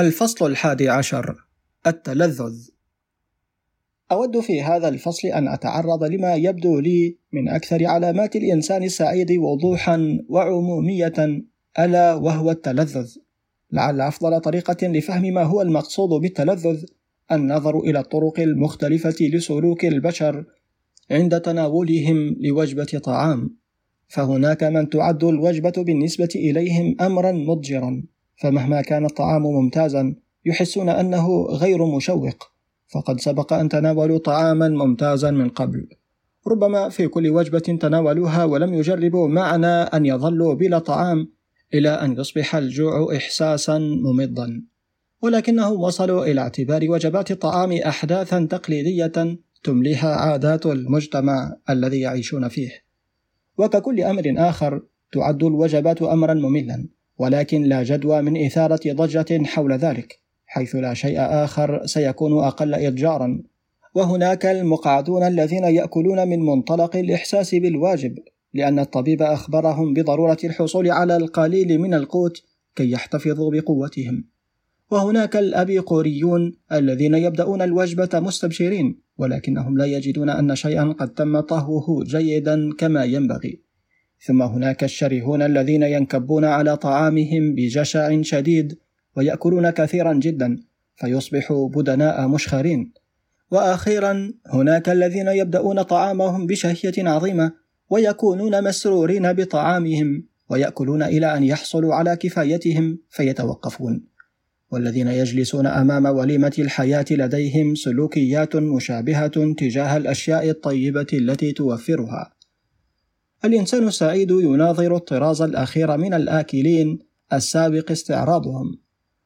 الفصل الحادي عشر التلذذ. أود في هذا الفصل أن أتعرض لما يبدو لي من أكثر علامات الإنسان السعيد وضوحا وعمومية ألا وهو التلذذ. لعل أفضل طريقة لفهم ما هو المقصود بالتلذذ النظر إلى الطرق المختلفة لسلوك البشر عند تناولهم لوجبة طعام. فهناك من تعد الوجبة بالنسبة إليهم أمرا مضجرا. فمهما كان الطعام ممتازا يحسون أنه غير مشوق. فقد سبق أن تناولوا طعاما ممتازا من قبل. ربما في كل وجبة تناولوها ولم يجربوا معنى أن يظلوا بلا طعام إلى أن يصبح الجوع إحساسا ممضا. ولكنهم وصلوا إلى اعتبار وجبات الطعام أحداثا تقليدية تمليها عادات المجتمع الذي يعيشون فيه. وككل أمر آخر تعد الوجبات أمرا مملا. ولكن لا جدوى من إثارة ضجة حول ذلك حيث لا شيء آخر سيكون أقل إضجارا وهناك المقعدون الذين يأكلون من منطلق الإحساس بالواجب لأن الطبيب أخبرهم بضرورة الحصول على القليل من القوت كي يحتفظوا بقوتهم. وهناك الأبيقوريون الذين يبدأون الوجبة مستبشرين ولكنهم لا يجدون أن شيئا قد تم طهوه جيدا كما ينبغي. ثم هناك الشرهون الذين ينكبون على طعامهم بجشع شديد ويأكلون كثيرا جدا فيصبحوا بدناء مشخرين وأخيرا هناك الذين يبدأون طعامهم بشهية عظيمة ويكونون مسرورين بطعامهم ويأكلون إلى أن يحصلوا على كفايتهم فيتوقفون والذين يجلسون أمام وليمة الحياة لديهم سلوكيات مشابهة تجاه الأشياء الطيبة التي توفرها. الإنسان السعيد يناظر الطراز الأخير من الآكلين السابق استعراضهم،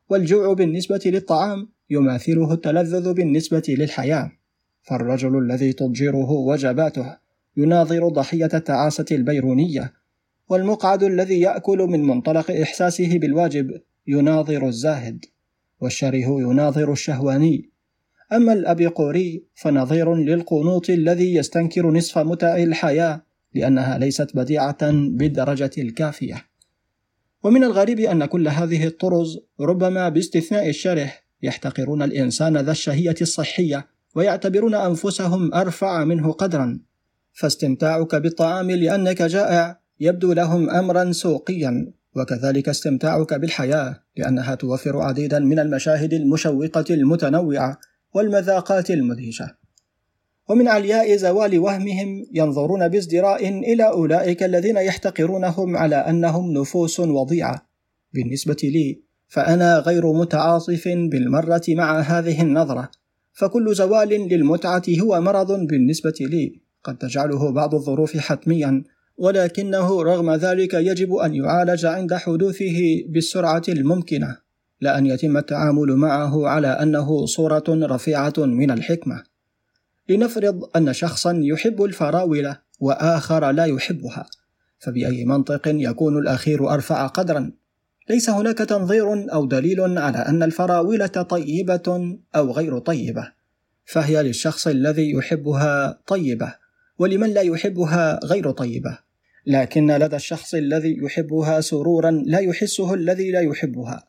والجوع بالنسبة للطعام يماثله التلذذ بالنسبة للحياة، فالرجل الذي تضجره وجباته يناظر ضحية التعاسة البيرونية، والمقعد الذي يأكل من منطلق إحساسه بالواجب يناظر الزاهد. والشره يناظر الشهواني أما الأبيقوري فنظير للقنوط الذي يستنكر نصف متع الحياة لأنها ليست بديعة بالدرجة الكافية. ومن الغريب أن كل هذه الطرز ربما باستثناء الشرح يحتقرون الإنسان ذا الشهية الصحية ويعتبرون أنفسهم أرفع منه قدرا. فاستمتاعك بالطعام لأنك جائع يبدو لهم أمرا سوقيا. وكذلك استمتاعك بالحياة لأنها توفر عديدا من المشاهد المشوقة المتنوعة والمذاقات المدهشة. ومن علياء زوال وهمهم ينظرون بازدراء إلى أولئك الذين يحتقرونهم على أنهم نفوس وضيعة. بالنسبة لي فأنا غير متعاطف بالمرة مع هذه النظرة، فكل زوال للمتعة هو مرض بالنسبة لي، قد تجعله بعض الظروف حتميا ولكنه رغم ذلك يجب أن يعالج عند حدوثه بالسرعة الممكنة. لا أن يتم التعامل معه على أنه صورة رفيعة من الحكمة. لنفرض أن شخصا يحب الفراولة وآخر لا يحبها فبأي منطق يكون الأخير أرفع قدرا؟ ليس هناك تنظير أو دليل على أن الفراولة طيبة أو غير طيبة فهي للشخص الذي يحبها طيبة ولمن لا يحبها غير طيبة. لكن لدى الشخص الذي يحبها سرورا لا يحسه الذي لا يحبها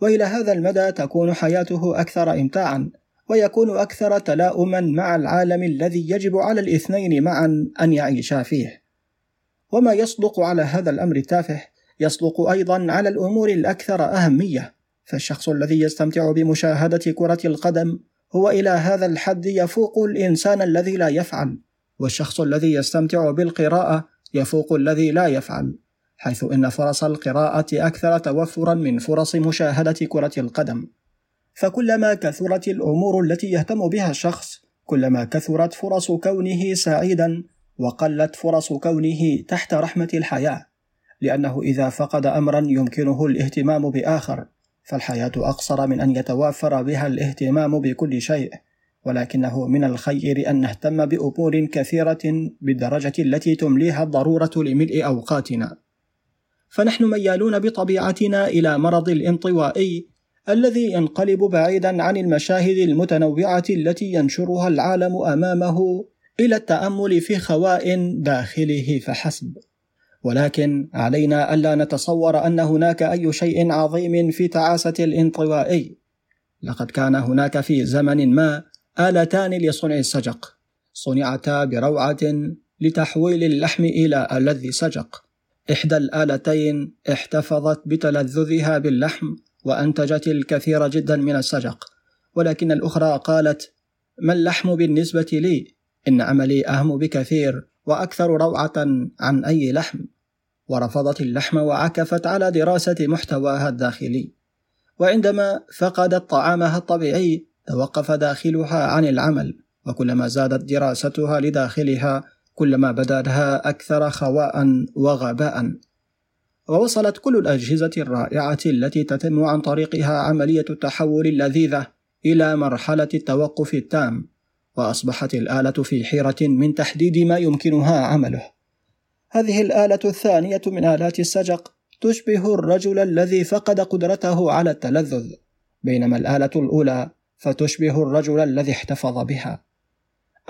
وإلى هذا المدى تكون حياته أكثر امتاعا. ويكون أكثر تلاؤما مع العالم الذي يجب على الاثنين معا أن يعيشا فيه. وما يصدق على هذا الأمر التافه يصدق أيضا على الأمور الأكثر أهمية. فالشخص الذي يستمتع بمشاهدة كرة القدم هو إلى هذا الحد يفوق الإنسان الذي لا يفعل. والشخص الذي يستمتع بالقراءة يفوق الذي لا يفعل حيث إن فرص القراءة أكثر توفرا من فرص مشاهدة كرة القدم. فكلما كثرت الأمور التي يهتم بها الشخص كلما كثرت فرص كونه سعيدا وقلت فرص كونه تحت رحمة الحياة لأنه إذا فقد امرا يمكنه الاهتمام بآخر فالحياة أقصر من أن يتوافر بها الاهتمام بكل شيء ولكنه من الخير أن نهتم بأمور كثيرة بالدرجة التي تمليها الضرورة لملء أوقاتنا. فنحن ميالون بطبيعتنا إلى مرض الانطوائي الذي ينقلب بعيدا عن المشاهد المتنوعة التي ينشرها العالم أمامه إلى التأمل في خواء داخله فحسب. ولكن علينا ألا نتصور أن هناك أي شيء عظيم في تعاسة الانطوائي، لقد كان هناك في زمن ما آلتان لصنع السجق. صنعتا بروعة لتحويل اللحم إلى ألذ سجق. إحدى الآلتين احتفظت بتلذذها باللحم وأنتجت الكثير جدا من السجق. ولكن الأخرى قالت ما اللحم بالنسبة لي؟ إن عملي أهم بكثير وأكثر روعة عن أي لحم. ورفضت اللحم وعكفت على دراسة محتواها الداخلي. وعندما فقدت طعامها الطبيعي توقف داخلها عن العمل وكلما زادت دراستها لداخلها كلما بدا لها أكثر خواء وغباء. ووصلت كل الأجهزة الرائعة التي تتم عن طريقها عملية التحول اللذيذة إلى مرحلة التوقف التام وأصبحت الآلة في حيرة من تحديد ما يمكنها عمله. هذه الآلة الثانية من آلات السجق تشبه الرجل الذي فقد قدرته على التلذذ بينما الآلة الأولى فتشبه الرجل الذي احتفظ بها.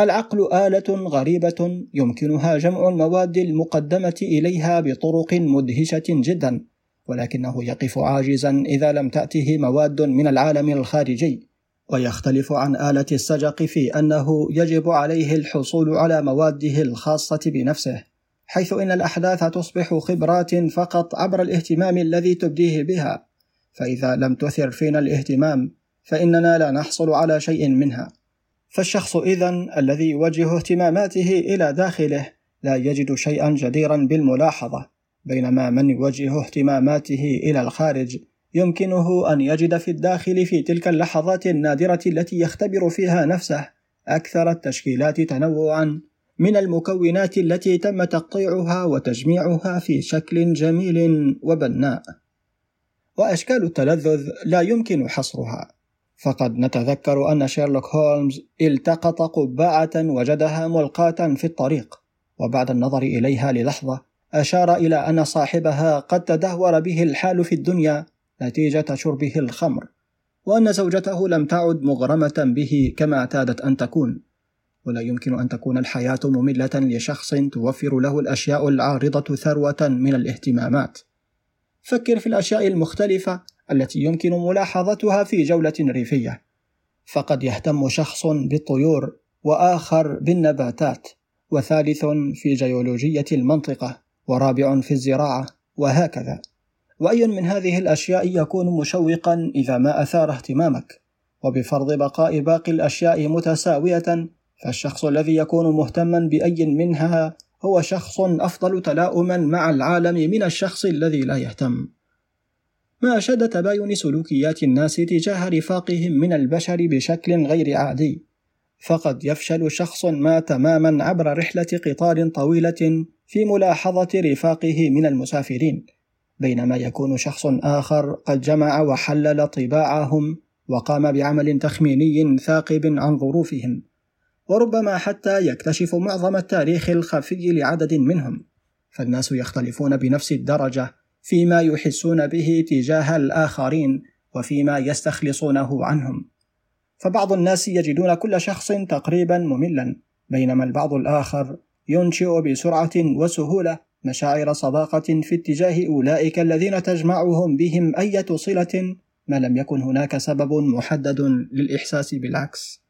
العقل آلة غريبة يمكنها جمع المواد المقدمة إليها بطرق مدهشة جدا ولكنه يقف عاجزا إذا لم تأته مواد من العالم الخارجي ويختلف عن آلة السجق في أنه يجب عليه الحصول على مواده الخاصة بنفسه حيث إن الأحداث تصبح خبرات فقط عبر الاهتمام الذي تبديه بها فإذا لم تثر فينا الاهتمام فإننا لا نحصل على شيء منها. فالشخص إذن الذي يوجه اهتماماته إلى داخله لا يجد شيئا جديرا بالملاحظة بينما من يوجه اهتماماته إلى الخارج يمكنه أن يجد في الداخل في تلك اللحظات النادرة التي يختبر فيها نفسه أكثر التشكيلات تنوعا من المكونات التي تم تقطيعها وتجميعها في شكل جميل وبناء. وأشكال التلذذ لا يمكن حصرها. فقد نتذكر أن شيرلوك هولمز التقط قبعة وجدها ملقاة في الطريق وبعد النظر إليها للحظة أشار إلى أن صاحبها قد تدهور به الحال في الدنيا نتيجة شربه الخمر وأن زوجته لم تعد مغرمة به كما اعتادت أن تكون. ولا يمكن أن تكون الحياة مملة لشخص توفر له الأشياء العارضة ثروة من الاهتمامات. فكر في الأشياء المختلفة التي يمكن ملاحظتها في جولة ريفية. فقد يهتم شخص بالطيور وآخر بالنباتات وثالث في جيولوجية المنطقة ورابع في الزراعة وهكذا. وأي من هذه الأشياء يكون مشوقا إذا ما أثار اهتمامك. وبفرض بقاء باقي الأشياء متساوية فالشخص الذي يكون مهتما بأي منها هو شخص أفضل تلاؤما مع العالم من الشخص الذي لا يهتم. ما أشد تباين سلوكيات الناس تجاه رفاقهم من البشر بشكل غير عادي. فقد يفشل شخص ما تماما عبر رحلة قطار طويلة في ملاحظة رفاقه من المسافرين بينما يكون شخص آخر قد جمع وحلل طباعهم وقام بعمل تخميني ثاقب عن ظروفهم وربما حتى يكتشف معظم التاريخ الخفي لعدد منهم. فالناس يختلفون بنفس الدرجة فيما يحسون به تجاه الآخرين وفيما يستخلصونه عنهم فبعض الناس يجدون كل شخص تقريبا مملا بينما البعض الآخر ينشئ بسرعة وسهولة مشاعر صداقة في اتجاه أولئك الذين تجمعهم بهم أية صلة ما لم يكن هناك سبب محدد للإحساس بالعكس.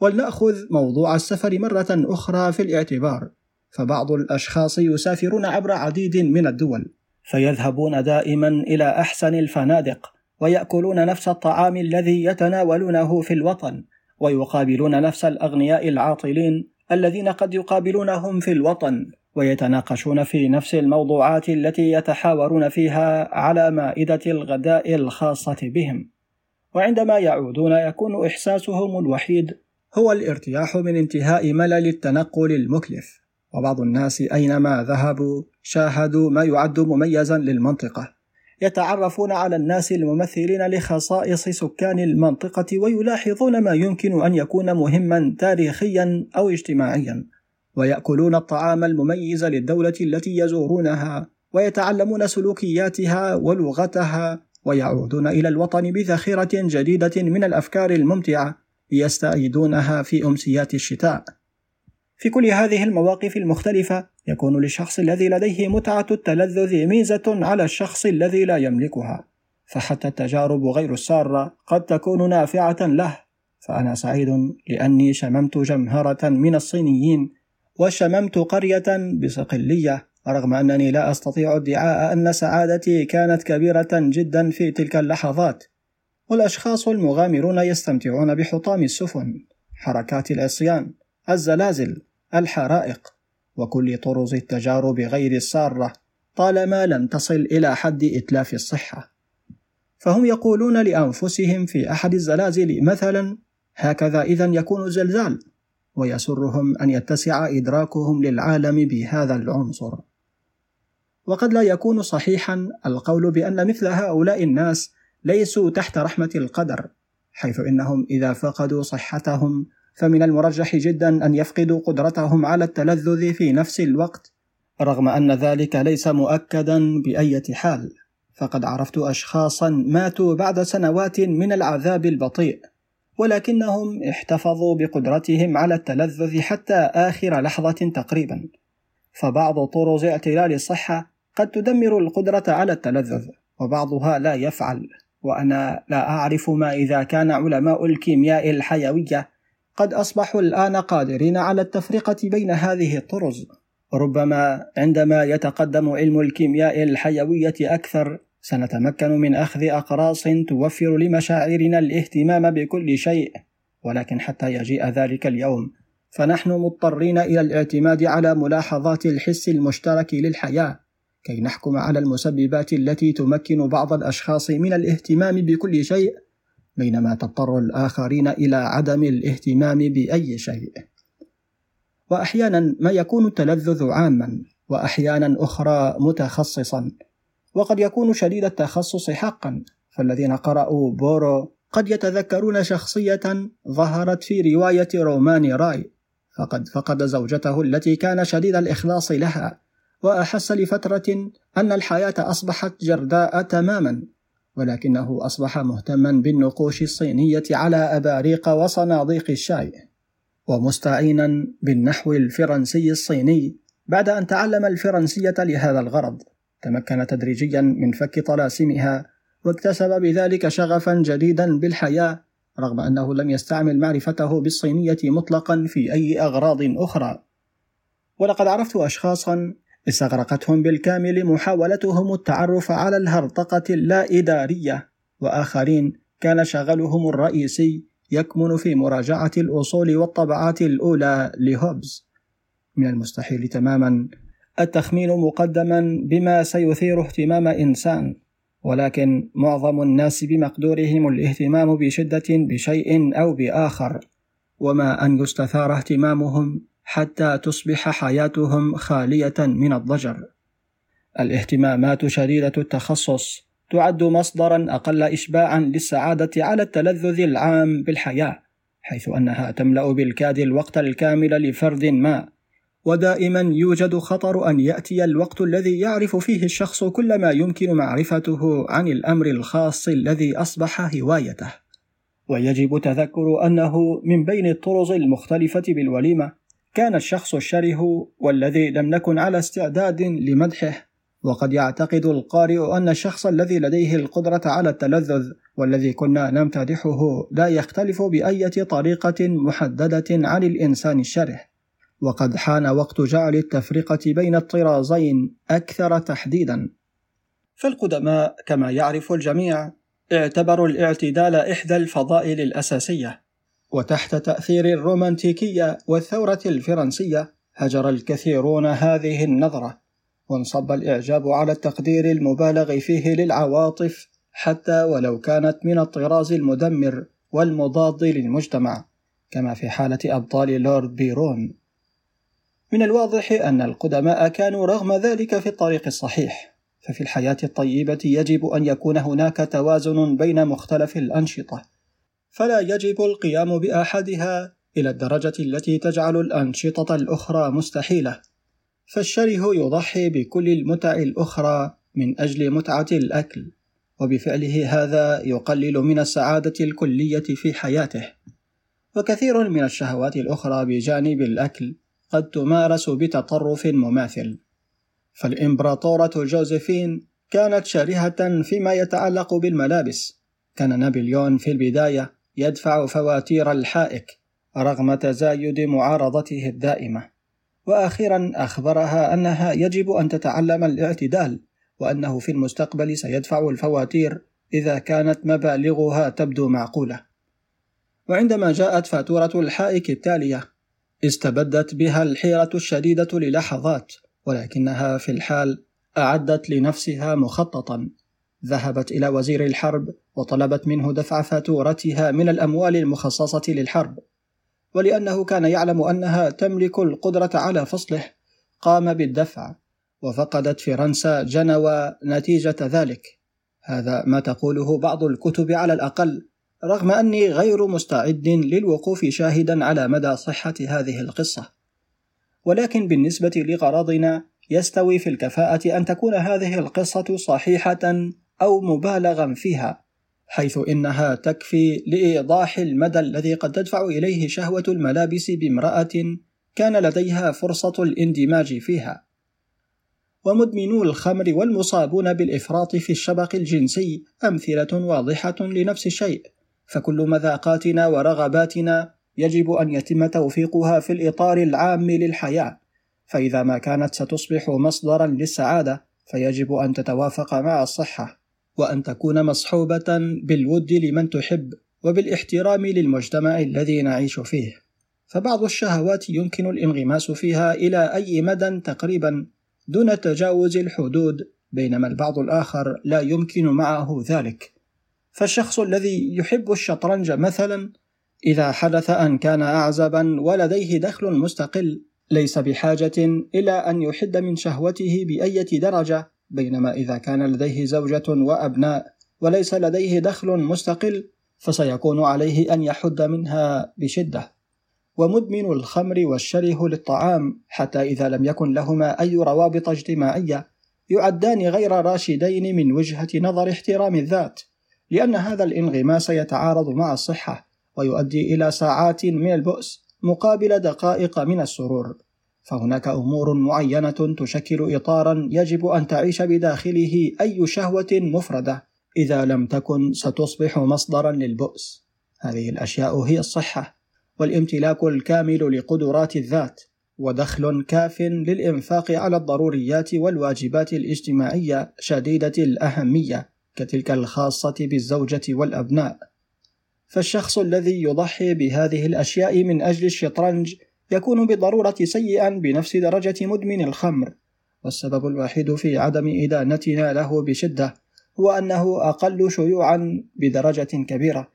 ولنأخذ موضوع السفر مرة أخرى في الاعتبار، فبعض الأشخاص يسافرون عبر عديد من الدول، فيذهبون دائما إلى أحسن الفنادق، ويأكلون نفس الطعام الذي يتناولونه في الوطن، ويقابلون نفس الأغنياء العاطلين الذين قد يقابلونهم في الوطن ويتناقشون في نفس الموضوعات التي يتحاورون فيها على مائدة الغداء الخاصة بهم. وعندما يعودون يكون إحساسهم الوحيد هو الارتياح من انتهاء ملل التنقل المكلف. وبعض الناس أينما ذهبوا شاهدوا ما يعد مميزا للمنطقة يتعرفون على الناس الممثلين لخصائص سكان المنطقة ويلاحظون ما يمكن أن يكون مهما تاريخيا أو اجتماعيا ويأكلون الطعام المميز للدولة التي يزورونها ويتعلمون سلوكياتها ولغتها ويعودون إلى الوطن بذخيرة جديدة من الأفكار الممتعة ليستعيدونها في أمسيات الشتاء. في كل هذه المواقف المختلفة يكون للشخص الذي لديه متعة التلذذ ميزة على الشخص الذي لا يملكها، فحتى التجارب غير السارة قد تكون نافعة له. فأنا سعيد لأني شممت جمهرة من الصينيين وشممت قرية بصقلية رغم أنني لا أستطيع ادعاء أن سعادتي كانت كبيرة جدا في تلك اللحظات. والأشخاص المغامرون يستمتعون بحطام السفن حركات العصيان الزلازل الحرائق وكل طرز التجارب غير السارة طالما لم تصل إلى حد إتلاف الصحة. فهم يقولون لأنفسهم في أحد الزلازل مثلا هكذا إذا يكون الزلزال ويسرهم أن يتسع إدراكهم للعالم بهذا العنصر. وقد لا يكون صحيحا القول بأن مثل هؤلاء الناس ليسوا تحت رحمة القدر حيث إنهم إذا فقدوا صحتهم فمن المرجح جدا أن يفقدوا قدرتهم على التلذذ في نفس الوقت رغم أن ذلك ليس مؤكدا بأية حال. فقد عرفت أشخاصا ماتوا بعد سنوات من العذاب البطيء ولكنهم احتفظوا بقدرتهم على التلذذ حتى آخر لحظة تقريبا. فبعض طرز اعتلال الصحة قد تدمر القدرة على التلذذ وبعضها لا يفعل. وأنا لا أعرف ما إذا كان علماء الكيمياء الحيوية قد أصبحوا الآن قادرين على التفرقة بين هذه الطرز. ربما عندما يتقدم علم الكيمياء الحيوية أكثر سنتمكن من أخذ أقراص توفر لمشاعرنا الاهتمام بكل شيء. ولكن حتى يجيء ذلك اليوم فنحن مضطرين إلى الاعتماد على ملاحظات الحس المشترك للحياة كي نحكم على المسببات التي تمكن بعض الأشخاص من الاهتمام بكل شيء. بينما تضطر الآخرين إلى عدم الاهتمام بأي شيء. وأحيانا ما يكون التلذذ عاما، وأحيانا أخرى متخصصا، وقد يكون شديد التخصص حقا، فالذين قرأوا بورو قد يتذكرون شخصية ظهرت في رواية رومان راي، فقد فقد زوجته التي كان شديد الإخلاص لها، وأحس لفترة أن الحياة أصبحت جرداء تماما. ولكنه أصبح مهتما بالنقوش الصينية على أباريق وصناديق الشاي ومستعينا بالنحو الفرنسي الصيني بعد أن تعلم الفرنسية لهذا الغرض. تمكن تدريجيا من فك طلاسمها واكتسب بذلك شغفا جديدا بالحياة رغم أنه لم يستعمل معرفته بالصينية مطلقا في أي أغراض أخرى. ولقد عرفت أشخاصا استغرقتهم بالكامل محاولتهم التعرف على الهرطقة اللا إدارية وآخرين كان شغلهم الرئيسي يكمن في مراجعة الأصول والطبعات الأولى لهوبز. من المستحيل تماما التخمين مقدما بما سيثير اهتمام إنسان. ولكن معظم الناس بمقدورهم الاهتمام بشدة بشيء أو بآخر. وما أن يستثار اهتمامهم حتى تصبح حياتهم خالية من الضجر. الاهتمامات شديدة التخصص تعد مصدرا أقل إشباعا للسعادة على التلذذ العام بالحياة، حيث أنها تملأ بالكاد الوقت الكامل لفرد ما، ودائما يوجد خطر أن يأتي الوقت الذي يعرف فيه الشخص كل ما يمكن معرفته عن الأمر الخاص الذي أصبح هوايته. ويجب تذكر أنه من بين الطرز المختلفة بالوليمة كان الشخص الشره والذي لم نكن على استعداد لمدحه وقد يعتقد القارئ أن الشخص الذي لديه القدرة على التلذذ والذي كنا نمتدحه لا يختلف بأية طريقة محددة عن الإنسان الشره. وقد حان وقت جعل التفرقة بين الطرازين أكثر تحديدا. فالقدماء كما يعرف الجميع اعتبروا الاعتدال إحدى الفضائل الأساسية. وتحت تأثير الرومانتيكية والثورة الفرنسية هجر الكثيرون هذه النظرة وانصب الإعجاب على التقدير المبالغ فيه للعواطف حتى ولو كانت من الطراز المدمر والمضاد للمجتمع كما في حالة أبطال لورد بيرون. من الواضح أن القدماء كانوا رغم ذلك في الطريق الصحيح ففي الحياة الطيبة يجب أن يكون هناك توازن بين مختلف الأنشطة. فلا يجب القيام باحدها إلى الدرجة التي تجعل الأنشطة الأخرى مستحيلة. فالشره يضحي بكل المتع الأخرى من أجل متعة الأكل وبفعله هذا يقلل من السعادة الكلية في حياته. وكثير من الشهوات الأخرى بجانب الأكل قد تمارس بتطرف مماثل. فالإمبراطورة جوزيفين كانت شرهة فيما يتعلق بالملابس. كان نابليون في البداية يدفع فواتير الحائك رغم تزايد معارضته الدائمة. وأخيرا أخبرها أنها يجب أن تتعلم الاعتدال وأنه في المستقبل سيدفع الفواتير إذا كانت مبالغها تبدو معقولة. وعندما جاءت فاتورة الحائك التالية استبدت بها الحيرة الشديدة للحظات ولكنها في الحال أعدت لنفسها مخططا. ذهبت إلى وزير الحرب وطلبت منه دفع فاتورتها من الأموال المخصصة للحرب. ولأنه كان يعلم أنها تملك القدرة على فصله قام بالدفع وفقدت فرنسا جنوى نتيجة ذلك. هذا ما تقوله بعض الكتب على الأقل رغم أني غير مستعد للوقوف شاهدا على مدى صحة هذه القصة. ولكن بالنسبة لغرضنا يستوي في الكفاءة أن تكون هذه القصة صحيحة أو مبالغا فيها حيث إنها تكفي لإيضاح المدى الذي قد تدفع إليه شهوة الملابس بامرأة كان لديها فرصة الاندماج فيها. ومدمنو الخمر والمصابون بالإفراط في الشبق الجنسي أمثلة واضحة لنفس الشيء فكل مذاقاتنا ورغباتنا يجب أن يتم توفيقها في الإطار العام للحياة فإذا ما كانت ستصبح مصدرا للسعادة فيجب أن تتوافق مع الصحة. وأن تكون مصحوبة بالود لمن تحب وبالاحترام للمجتمع الذي نعيش فيه. فبعض الشهوات يمكن الانغماس فيها إلى أي مدى تقريبا دون تجاوز الحدود بينما البعض الآخر لا يمكن معه ذلك. فالشخص الذي يحب الشطرنج مثلا إذا حدث أن كان أعزبا ولديه دخل مستقل ليس بحاجة إلى أن يحد من شهوته بأية درجة. بينما إذا كان لديه زوجة وأبناء وليس لديه دخل مستقل فسيكون عليه أن يحد منها بشدة. ومدمن الخمر والشره للطعام حتى إذا لم يكن لهما أي روابط اجتماعية يعدان غير راشدين من وجهة نظر احترام الذات لأن هذا الانغماس يتعارض مع الصحة ويؤدي إلى ساعات من البؤس مقابل دقائق من السرور. فهناك أمور معينة تشكل اطارا يجب أن تعيش بداخله أي شهوة مفردة. إذا لم تكن ستصبح مصدرا للبؤس. هذه الأشياء هي الصحة والامتلاك الكامل لقدرات الذات ودخل كاف للإنفاق على الضروريات والواجبات الاجتماعية شديدة الأهمية كتلك الخاصة بالزوجة والأبناء. فالشخص الذي يضحي بهذه الأشياء من أجل الشطرنج يكون بالضرورة سيئا بنفس درجة مدمن الخمر. والسبب الوحيد في عدم إدانتنا له بشدة هو أنه أقل شيوعا بدرجة كبيرة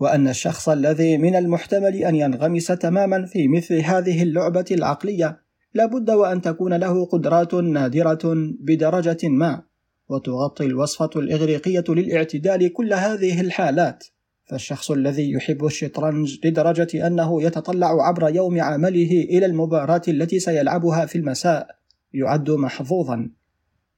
وأن الشخص الذي من المحتمل أن ينغمس تماما في مثل هذه اللعبة العقلية لابد وأن تكون له قدرات نادرة بدرجة ما وتغطي الوصفة الإغريقية للاعتدال كل هذه الحالات. فالشخص الذي يحب الشطرنج لدرجة أنه يتطلع عبر يوم عمله إلى المباراة التي سيلعبها في المساء يعد محظوظا.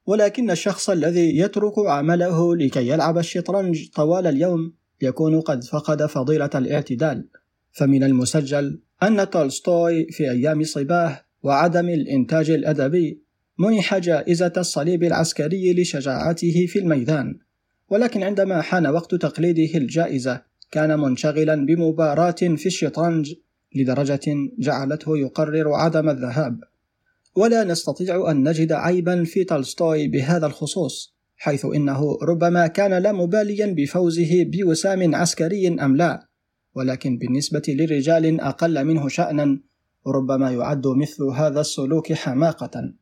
ولكن الشخص الذي يترك عمله لكي يلعب الشطرنج طوال اليوم يكون قد فقد فضيلة الاعتدال. فمن المسجل أن تولستوي في أيام صباه وعدم الإنتاج الأدبي منح جائزة الصليب العسكري لشجاعته في الميدان. ولكن عندما حان وقت تقليده الجائزة كان منشغلا بمباراة في الشطرنج لدرجة جعلته يقرر عدم الذهاب. ولا نستطيع أن نجد عيبا في تولستوي بهذا الخصوص حيث إنه ربما كان لا مباليا بفوزه بوسام عسكري أم لا ولكن بالنسبة لرجال أقل منه شأنا ربما يعد مثل هذا السلوك حماقة.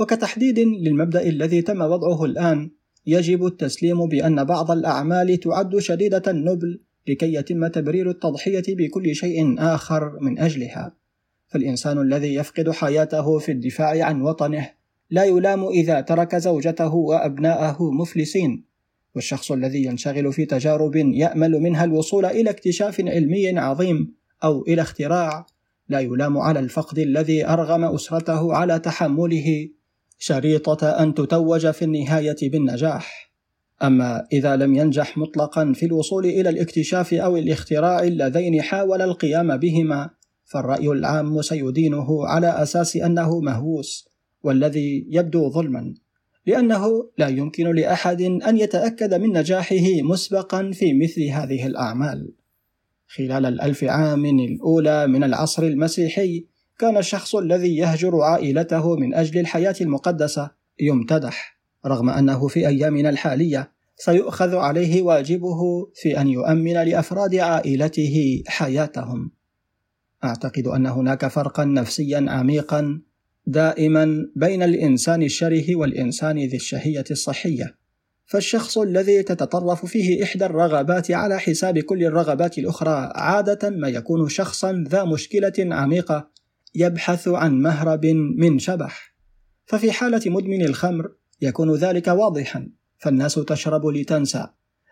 وكتحديد للمبدأ الذي تم وضعه الآن يجب التسليم بأن بعض الأعمال تعد شديدة النبل لكي يتم تبرير التضحية بكل شيء آخر من أجلها. فالإنسان الذي يفقد حياته في الدفاع عن وطنه لا يلام إذا ترك زوجته وأبناءه مفلسين والشخص الذي ينشغل في تجارب يأمل منها الوصول إلى اكتشاف علمي عظيم أو إلى اختراع لا يلام على الفقد الذي أرغم أسرته على تحمله شريطة أن تتوج في النهاية بالنجاح أما إذا لم ينجح مطلقا في الوصول إلى الاكتشاف أو الاختراع اللذين حاول القيام بهما فالرأي العام سيدينه على أساس أنه مهووس والذي يبدو ظلما لأنه لا يمكن لأحد أن يتأكد من نجاحه مسبقا في مثل هذه الأعمال. خلال الألف عام الأولى من العصر المسيحي، كان الشخص الذي يهجر عائلته من أجل الحياة المقدسة يمتدح، رغم أنه في أيامنا الحالية سيؤخذ عليه واجبه في أن يؤمن لأفراد عائلته حياتهم. أعتقد أن هناك فرقا نفسيا عميقا دائما بين الإنسان الشره والإنسان ذي الشهية الصحية فالشخص الذي تتطرف فيه إحدى الرغبات على حساب كل الرغبات الأخرى عادة ما يكون شخصا ذا مشكلة عميقة يبحث عن مهرب من شبح. ففي حالة مدمن الخمر يكون ذلك واضحا فالناس تشرب لتنسى.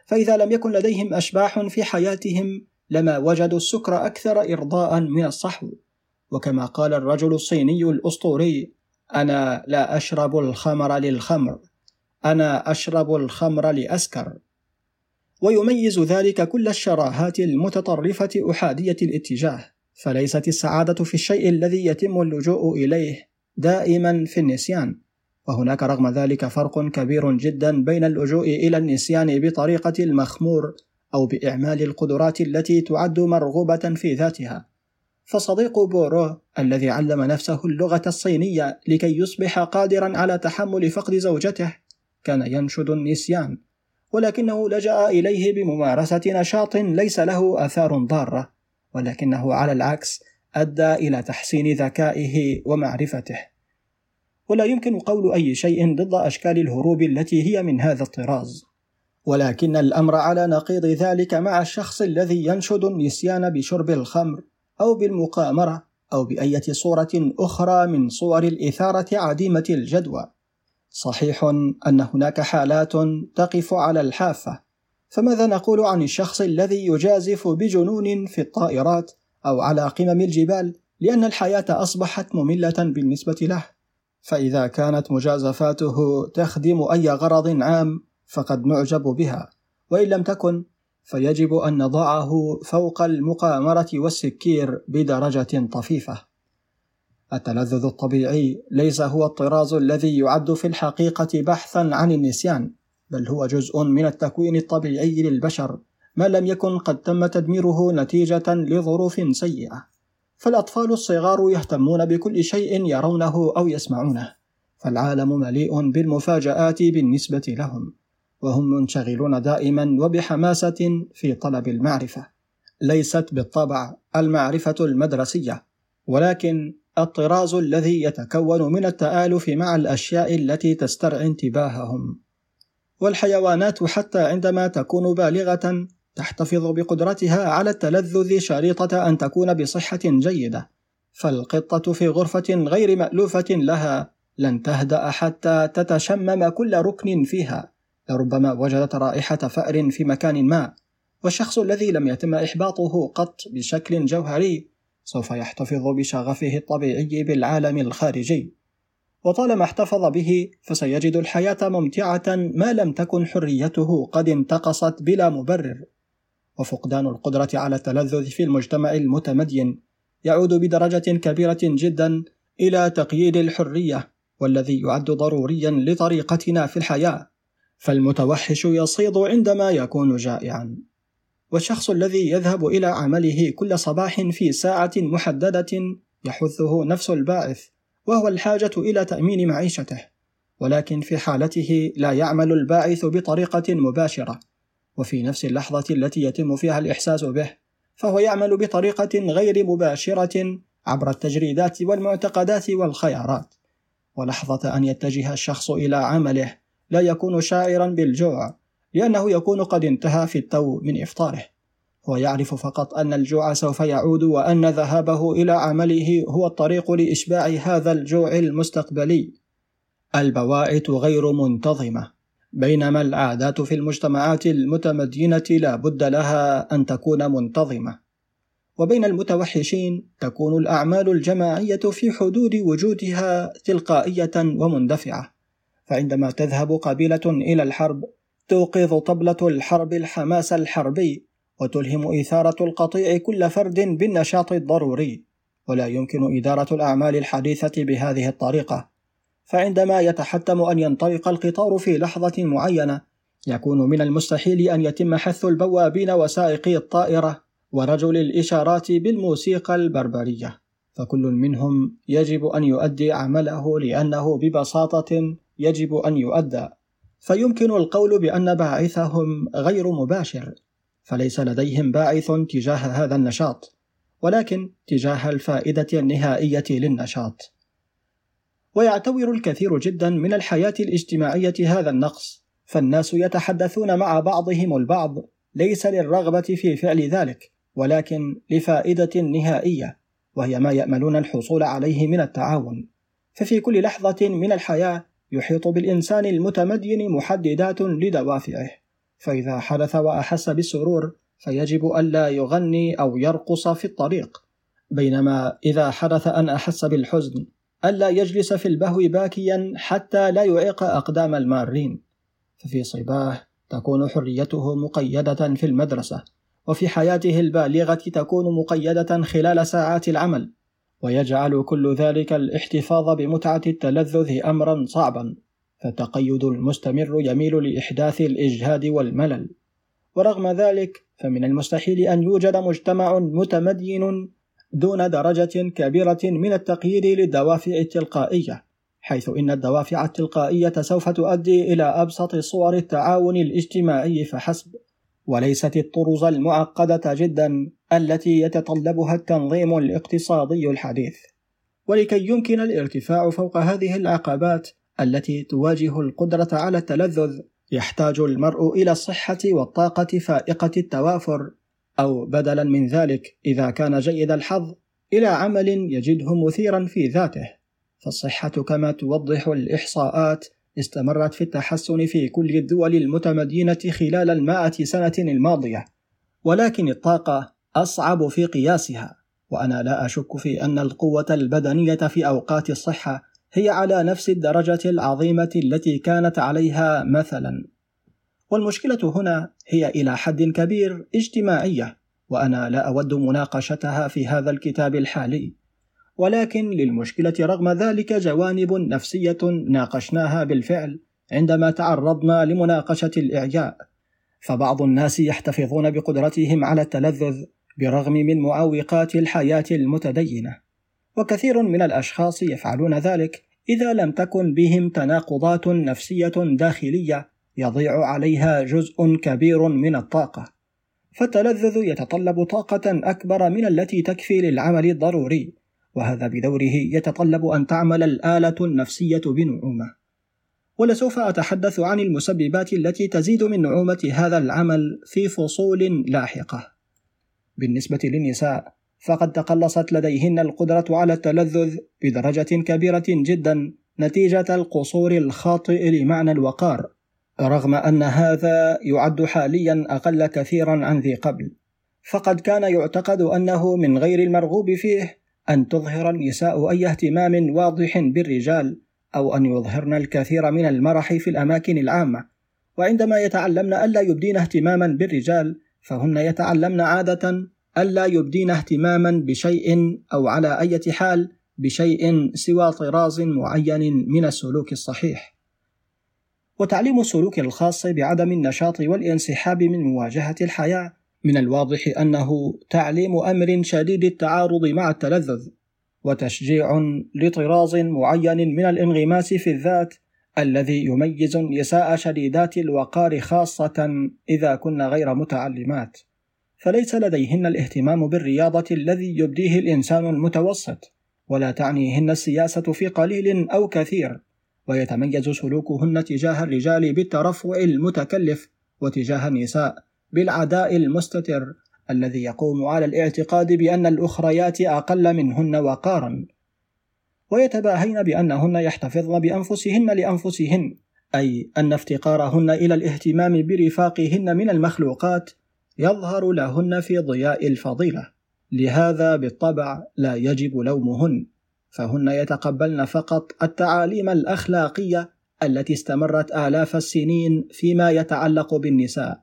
فإذا لم يكن لديهم أشباح في حياتهم لما وجدوا السكر أكثر إرضاء من الصحو. وكما قال الرجل الصيني الأسطوري أنا لا أشرب الخمر للخمر أنا أشرب الخمر لأسكر. ويميز ذلك كل الشراهات المتطرفة أحادية الاتجاه. فليست السعادة في الشيء الذي يتم اللجوء إليه دائما في النسيان. وهناك رغم ذلك فرق كبير جدا بين اللجوء إلى النسيان بطريقة المخمور أو بإعمال القدرات التي تعد مرغوبة في ذاتها. فصديق بورو الذي علم نفسه اللغة الصينية لكي يصبح قادرا على تحمل فقد زوجته كان ينشد النسيان ولكنه لجأ إليه بممارسة نشاط ليس له آثار ضارة. ولكنه على العكس أدى إلى تحسين ذكائه ومعرفته ولا يمكن قول أي شيء ضد أشكال الهروب التي هي من هذا الطراز ولكن الأمر على نقيض ذلك مع الشخص الذي ينشد النسيان بشرب الخمر أو بالمقامرة أو بأية صورة أخرى من صور الإثارة عديمة الجدوى. صحيح أن هناك حالات تقف على الحافة، فماذا نقول عن الشخص الذي يجازف بجنون في الطائرات أو على قمم الجبال لأن الحياة أصبحت مملة بالنسبة له؟ فإذا كانت مجازفاته تخدم أي غرض عام فقد نعجب بها، وإن لم تكن فيجب أن نضعه فوق المقامرة والسكير بدرجة طفيفة. التلذذ الطبيعي ليس هو الطراز الذي يعد في الحقيقة بحثا عن النسيان، بل هو جزء من التكوين الطبيعي للبشر، ما لم يكن قد تم تدميره نتيجة لظروف سيئة. فالأطفال الصغار يهتمون بكل شيء يرونه أو يسمعونه، فالعالم مليء بالمفاجآت بالنسبة لهم. وهم منشغلون دائما وبحماسة في طلب المعرفة ليست بالطبع المعرفة المدرسية ولكن الطراز الذي يتكون من التآلف مع الأشياء التي تسترعي انتباههم والحيوانات حتى عندما تكون بالغة تحتفظ بقدرتها على التلذذ شريطة أن تكون بصحة جيدة. فالقطة في غرفة غير مألوفة لها لن تهدأ حتى تتشمم كل ركن فيها لربما وجدت رائحة فأر في مكان ما. والشخص الذي لم يتم إحباطه قط بشكل جوهري سوف يحتفظ بشغفه الطبيعي بالعالم الخارجي. وطالما احتفظ به فسيجد الحياة ممتعة ما لم تكن حريته قد انتقصت بلا مبرر. وفقدان القدرة على التلذذ في المجتمع المتمدين يعود بدرجة كبيرة جدا إلى تقييد الحرية والذي يعد ضروريا لطريقتنا في الحياة فالمتوحش يصيد عندما يكون جائعا. والشخص الذي يذهب إلى عمله كل صباح في ساعة محددة يحثه نفس الباعث وهو الحاجة إلى تأمين معيشته ولكن في حالته لا يعمل الباعث بطريقة مباشرة وفي نفس اللحظة التي يتم فيها الإحساس به فهو يعمل بطريقة غير مباشرة عبر التجريدات والمعتقدات والخيارات. ولحظة أن يتجه الشخص إلى عمله لا يكون شاعرا بالجوع لأنه يكون قد انتهى في التو من إفطاره. هو يعرف فقط أن الجوع سوف يعود وأن ذهابه إلى عمله هو الطريق لإشباع هذا الجوع المستقبلي. البواعث غير منتظمة. بينما العادات في المجتمعات المتمدينة لا بد لها أن تكون منتظمة. وبين المتوحشين تكون الأعمال الجماعية في حدود وجودها تلقائية ومندفعة. فعندما تذهب قبيلة إلى الحرب توقظ طبلة الحرب الحماس الحربي وتلهم إثارة القطيع كل فرد بالنشاط الضروري ولا يمكن إدارة الأعمال الحديثة بهذه الطريقة. فعندما يتحتم أن ينطلق القطار في لحظة معينة يكون من المستحيل أن يتم حث البوابين وسائقي الطائرة ورجل الإشارات بالموسيقى البربرية. فكل منهم يجب أن يؤدي عمله لأنه ببساطة يجب أن يؤدى. فيمكن القول بأن باعثهم غير مباشر. فليس لديهم باعث تجاه هذا النشاط ولكن تجاه الفائدة النهائية للنشاط. ويعتبر الكثير جدا من الحياة الاجتماعية هذا النقص فالناس يتحدثون مع بعضهم البعض ليس للرغبة في فعل ذلك ولكن لفائدة نهائية وهي ما يأملون الحصول عليه من التعاون. ففي كل لحظة من الحياة يحيط بالإنسان المتمدين محددات لدوافعه. فإذا حدث وأحس بالسرور فيجب ألا يغني أو يرقص في الطريق. بينما إذا حدث أن أحس بالحزن ألا يجلس في البهو باكيا حتى لا يعيق أقدام المارين. ففي صباه تكون حريته مقيدة في المدرسة وفي حياته البالغة تكون مقيدة خلال ساعات العمل. ويجعل كل ذلك الاحتفاظ بمتعة التلذذ أمرا صعبا. فالتقيد المستمر يميل لإحداث الإجهاد والملل. ورغم ذلك فمن المستحيل أن يوجد مجتمع متمدين دون درجة كبيرة من التقييد للدوافع التلقائية حيث إن الدوافع التلقائية سوف تؤدي إلى أبسط صور التعاون الاجتماعي فحسب وليست الطرز المعقدة جدا التي يتطلبها التنظيم الاقتصادي الحديث. ولكي يمكن الارتفاع فوق هذه العقبات التي تواجه القدرة على التلذذ. يحتاج المرء إلى الصحة والطاقة فائقة التوافر أو بدلا من ذلك إذا كان جيد الحظ إلى عمل يجده مثيرا في ذاته. فالصحة كما توضح الإحصاءات استمرت في التحسن في كل الدول المتمدينة خلال المائة سنة الماضية. ولكن الطاقة أصعب في قياسها. وأنا لا أشك في أن القوة البدنية في أوقات الصحة هي على نفس الدرجة العظيمة التي كانت عليها مثلا. والمشكلة هنا هي إلى حد كبير اجتماعية وأنا لا أود مناقشتها في هذا الكتاب الحالي. ولكن للمشكلة رغم ذلك جوانب نفسية ناقشناها بالفعل عندما تعرضنا لمناقشة الإعياء. فبعض الناس يحتفظون بقدرتهم على التلذذ برغم من معوقات الحياة المتدينة. وكثير من الأشخاص يفعلون ذلك إذا لم تكن بهم تناقضات نفسية داخلية يضيع عليها جزء كبير من الطاقة. فالتلذذ يتطلب طاقة أكبر من التي تكفي للعمل الضروري وهذا بدوره يتطلب أن تعمل الآلة النفسية بنعومة. ولسوف أتحدث عن المسببات التي تزيد من نعومة هذا العمل في فصول لاحقة. بالنسبة للنساء فقد تقلصت لديهن القدرة على التلذذ بدرجة كبيرة جدا نتيجة القصور الخاطئ لمعنى الوقار رغم أن هذا يعد حاليا أقل كثيرا عن ذي قبل. فقد كان يعتقد أنه من غير المرغوب فيه أن تظهر النساء أي اهتمام واضح بالرجال أو أن يظهرن الكثير من المرح في الأماكن العامة. وعندما يتعلمن ألا يبدين اهتماما بالرجال فهن يتعلمن عادة ألا يبدين اهتماما بشيء أو على أي حال بشيء سوى طراز معين من السلوك الصحيح. وتعليم السلوك الخاص بعدم النشاط والانسحاب من مواجهة الحياة من الواضح أنه تعليم أمر شديد التعارض مع التلذذ وتشجيع لطراز معين من الانغماس في الذات الذي يميز النساء شديدات الوقار خاصة إذا كن غير متعلمات. فليس لديهن الاهتمام بالرياضة الذي يبديه الإنسان المتوسط ولا تعنيهن السياسة في قليل أو كثير ويتميز سلوكهن تجاه الرجال بالترفع المتكلف وتجاه النساء بالعداء المستتر الذي يقوم على الاعتقاد بأن الأخريات أقل منهن وقارا. ويتباهين بأنهن يحتفظن بأنفسهن لأنفسهن أي أن افتقارهن إلى الاهتمام برفاقهن من المخلوقات يظهر لهن في ضياء الفضيلة. لهذا بالطبع لا يجب لومهن فهن يتقبلن فقط التعاليم الأخلاقية التي استمرت آلاف السنين فيما يتعلق بالنساء.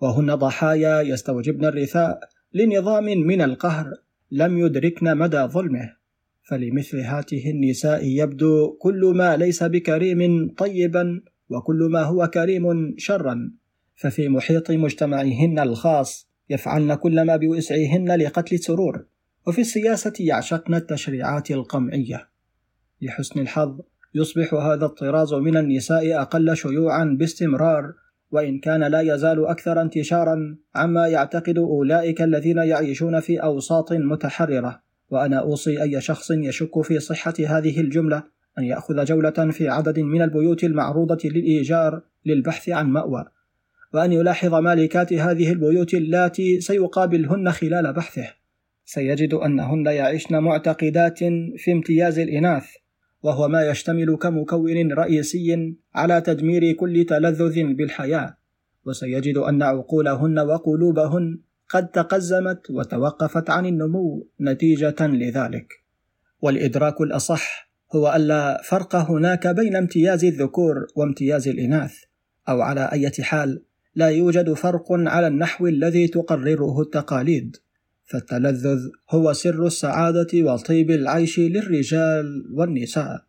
وهن ضحايا يستوجبن الرثاء لنظام من القهر لم يدركن مدى ظلمه. فلمثل هاته النساء يبدو كل ما ليس بكريم طيبا وكل ما هو كريم شرا. ففي محيط مجتمعهن الخاص يفعلن كل ما بوسعهن لقتل السرور وفي السياسة يعشقن التشريعات القمعية. لحسن الحظ يصبح هذا الطراز من النساء أقل شيوعا باستمرار وإن كان لا يزال أكثر انتشارا عما يعتقد أولئك الذين يعيشون في أوساط متحررة. وأنا أوصي أي شخص يشك في صحة هذه الجملة أن يأخذ جولة في عدد من البيوت المعروضة للإيجار للبحث عن مأوى. وأن يلاحظ مالكات هذه البيوت اللاتي سيقابلهن خلال بحثه. سيجد أنهن يعيشن معتقدات في امتياز الإناث وهو ما يشتمل كمكون رئيسي على تدمير كل تلذذ بالحياة. وسيجد أن عقولهن وقلوبهن قد تقزمت وتوقفت عن النمو نتيجة لذلك. والإدراك الأصح هو ألا فرق هناك بين امتياز الذكور وامتياز الإناث أو على أي حال لا يوجد فرق على النحو الذي تقرره التقاليد. فالتلذذ هو سر السعادة وطيب العيش للرجال والنساء.